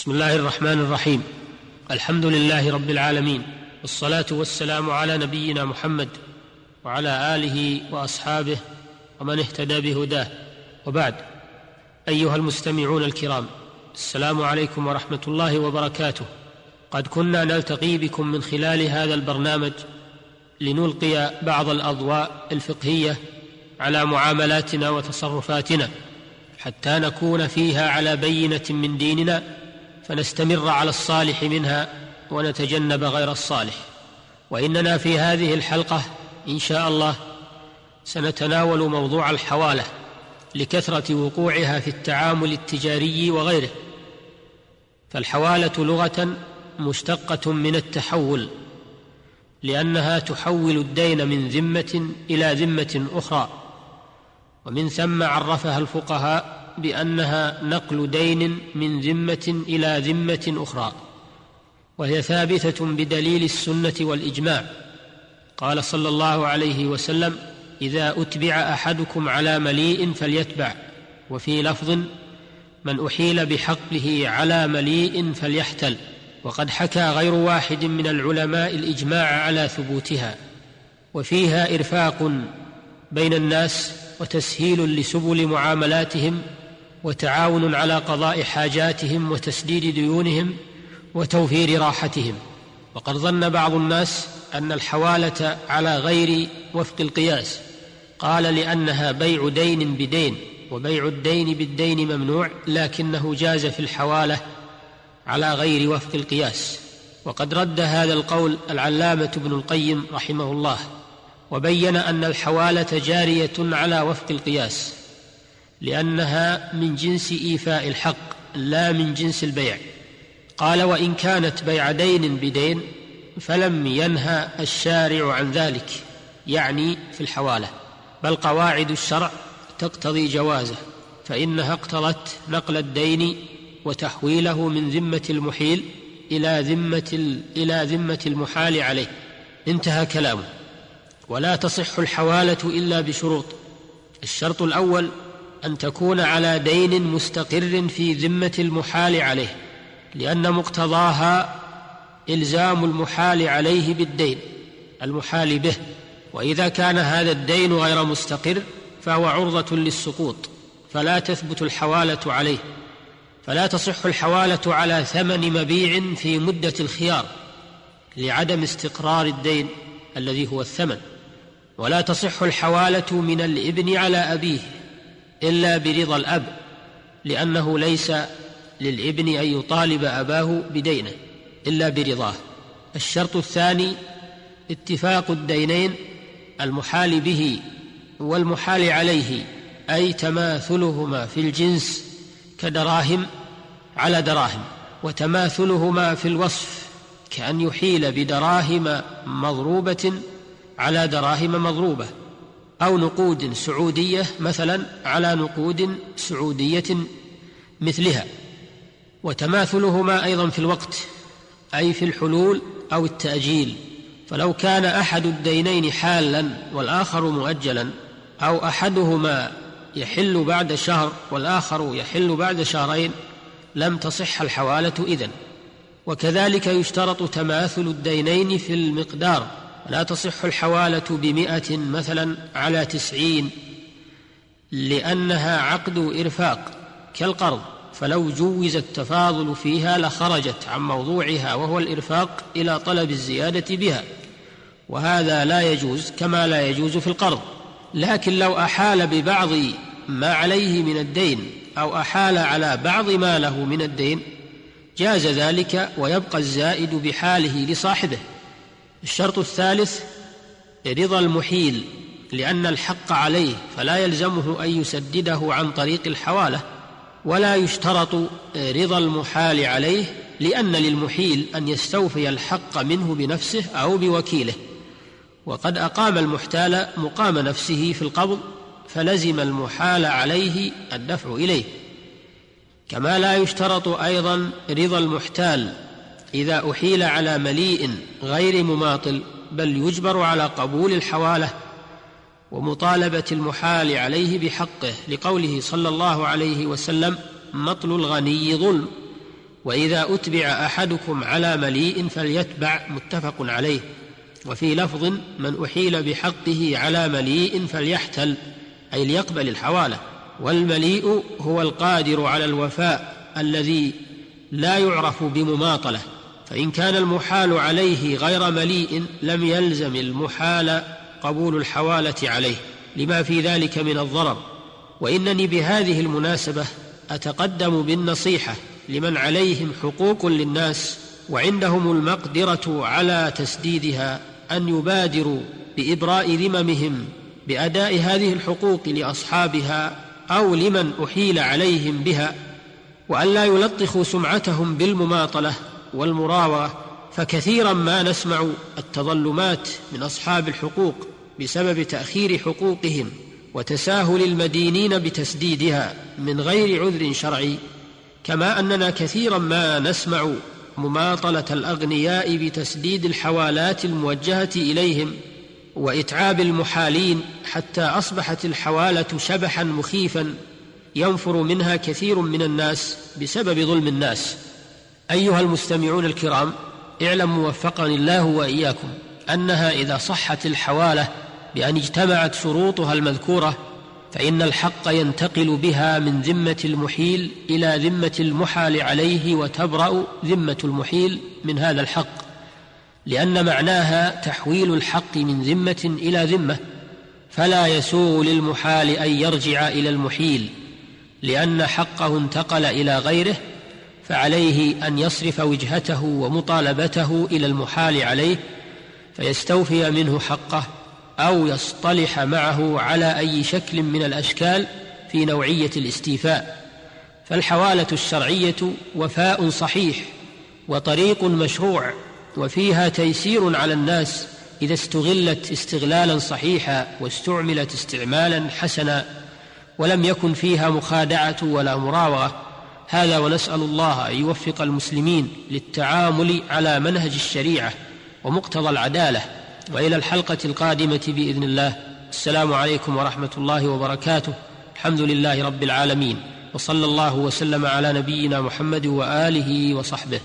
بسم الله الرحمن الرحيم. الحمد لله رب العالمين والصلاة والسلام على نبينا محمد وعلى آله وأصحابه ومن اهتدى بهداه. وبعد أيها المستمعون الكرام السلام عليكم ورحمة الله وبركاته. قد كنا نلتقي بكم من خلال هذا البرنامج لنلقي بعض الأضواء الفقهية على معاملاتنا وتصرفاتنا حتى نكون فيها على بينة من ديننا فنستمر على الصالح منها ونتجنب غير الصالح. وإننا في هذه الحلقة إن شاء الله سنتناول موضوع الحوالة لكثرة وقوعها في التعامل التجاري وغيره. فالحوالة لغة مشتقة من التحول لأنها تحول الدين من ذمة إلى ذمة أخرى. ومن ثم عرفها الفقهاء بأنها نقل دين من ذمة إلى ذمة أخرى وهي ثابتة بدليل السنة والإجماع. قال صلى الله عليه وسلم إذا أتبع أحدكم على مليء فليتبع وفي لفظ من أحيل بحقه على مليء فليحتل وقد حكى غير واحد من العلماء الإجماع على ثبوتها وفيها إرفاق بين الناس وتسهيل لسبل معاملاتهم وتعاون على قضاء حاجاتهم وتسديد ديونهم وتوفير راحتهم. وقد ظن بعض الناس أن الحوالة على غير وفق القياس. قال لأنها بيع دين بدين وبيع الدين بالدين ممنوع لكنه جاز في الحوالة على غير وفق القياس. وقد رد هذا القول العلامة ابن القيم رحمه الله وبين أن الحوالة جارية على وفق القياس. لأنها من جنس إيفاء الحق لا من جنس البيع. قال وإن كانت بيع دين بدين فلم ينهى الشارع عن ذلك يعني في الحوالة. بل قواعد الشرع تقتضي جوازه فإنها اقتضت نقل الدين وتحويله من ذمة المحيل إلى ذمة إلى ذمة المحال عليه. انتهى كلامه. ولا تصح الحوالة إلا بشروط. الشرط الأول أن تكون على دين مستقر في ذمة المحال عليه لأن مقتضاها إلزام المحال عليه بالدين المحال به. وإذا كان هذا الدين غير مستقر فهو عرضة للسقوط فلا تثبت الحوالة عليه فلا تصح الحوالة على ثمن مبيع في مدة الخيار لعدم استقرار الدين الذي هو الثمن. ولا تصح الحوالة من الابن على أبيه. إلا برضا الأب لأنه ليس للابن أن يطالب أباه بدينه إلا برضاه. الشرط الثاني اتفاق الدينين المحال به والمحال عليه أي تماثلهما في الجنس كدراهم على دراهم وتماثلهما في الوصف كأن يحيل بدراهم مضروبة على دراهم مضروبة. أو نقود سعودية مثلا على نقود سعودية مثلها وتماثلهما أيضا في الوقت أي في الحلول أو التأجيل. فلو كان أحد الدينين حالا والآخر مؤجلا أو أحدهما يحل بعد شهر والآخر يحل بعد شهرين لم تصح الحوالة إذن. وكذلك يشترط تماثل الدينين في المقدار. لا تصح الحوالة بمئة مثلا على تسعين لأنها عقد إرفاق كالقرض فلو جوز التفاضل فيها لخرجت عن موضوعها وهو الإرفاق إلى طلب الزيادة بها وهذا لا يجوز كما لا يجوز في القرض. لكن لو أحال ببعض ما عليه من الدين أو أحال على بعض ما له من الدين جاز ذلك ويبقى الزائد بحاله لصاحبه. الشرط الثالث رضا المحيل لأن الحق عليه فلا يلزمه أن يسدده عن طريق الحوالة ولا يشترط رضا المحال عليه لأن للمحيل أن يستوفي الحق منه بنفسه أو بوكيله. وقد أقام المحتال مقام نفسه في القبض فلزم المحال عليه الدفع إليه. كما لا يشترط أيضا رضا المحتال إذا أحيل على مليء غير مماطل بل يجبر على قبول الحوالة ومطالبة المحال عليه بحقه لقوله صلى الله عليه وسلم مطل الغني ظلم وإذا أتبع أحدكم على مليء فليتبع متفق عليه. وفي لفظ من أحيل بحقه على مليء فليحتل أي ليقبل الحوالة. والمليء هو القادر على الوفاء الذي لا يعرف بمماطلة. فإن كان المحال عليه غير مليء لم يلزم المحال قبول الحوالة عليه لما في ذلك من الضرر. وإنني بهذه المناسبة أتقدم بالنصيحة لمن عليهم حقوق للناس وعندهم المقدرة على تسديدها أن يبادروا بإبراء ذممهم بأداء هذه الحقوق لأصحابها أو لمن أحيل عليهم بها وأن لا يلطخوا سمعتهم بالمماطلة والمراوغة فكثيرا ما نسمع التظلمات من أصحاب الحقوق بسبب تأخير حقوقهم وتساهل المدينين بتسديدها من غير عذر شرعي. كما أننا كثيرا ما نسمع مماطلة الأغنياء بتسديد الحوالات الموجهة إليهم وإتعاب المحالين حتى أصبحت الحوالة شبحا مخيفا ينفر منها كثير من الناس بسبب ظلم الناس. أيها المستمعون الكرام اعلموا وفقني الله وإياكم أنها إذا صحت الحوالة بأن اجتمعت شروطها المذكورة فإن الحق ينتقل بها من ذمة المحيل إلى ذمة المحال عليه وتبرأ ذمة المحيل من هذا الحق لأن معناها تحويل الحق من ذمة إلى ذمة فلا يسوغ للمحال أن يرجع إلى المحيل لأن حقه انتقل إلى غيره فعليه أن يصرف وجهته ومطالبته إلى المحال عليه فيستوفي منه حقه أو يصطلح معه على أي شكل من الأشكال في نوعية الاستيفاء. فالحوالة الشرعية وفاء صحيح وطريق مشروع وفيها تيسير على الناس إذا استغلت استغلالا صحيحا واستعملت استعمالا حسنا ولم يكن فيها مخادعة ولا مراوغة. هذا ونسأل الله أن يوفق المسلمين للتعامل على منهج الشريعة ومقتضى العدالة. وإلى الحلقة القادمة بإذن الله. السلام عليكم ورحمة الله وبركاته. الحمد لله رب العالمين. وصلى الله وسلم على نبينا محمد وآله وصحبه.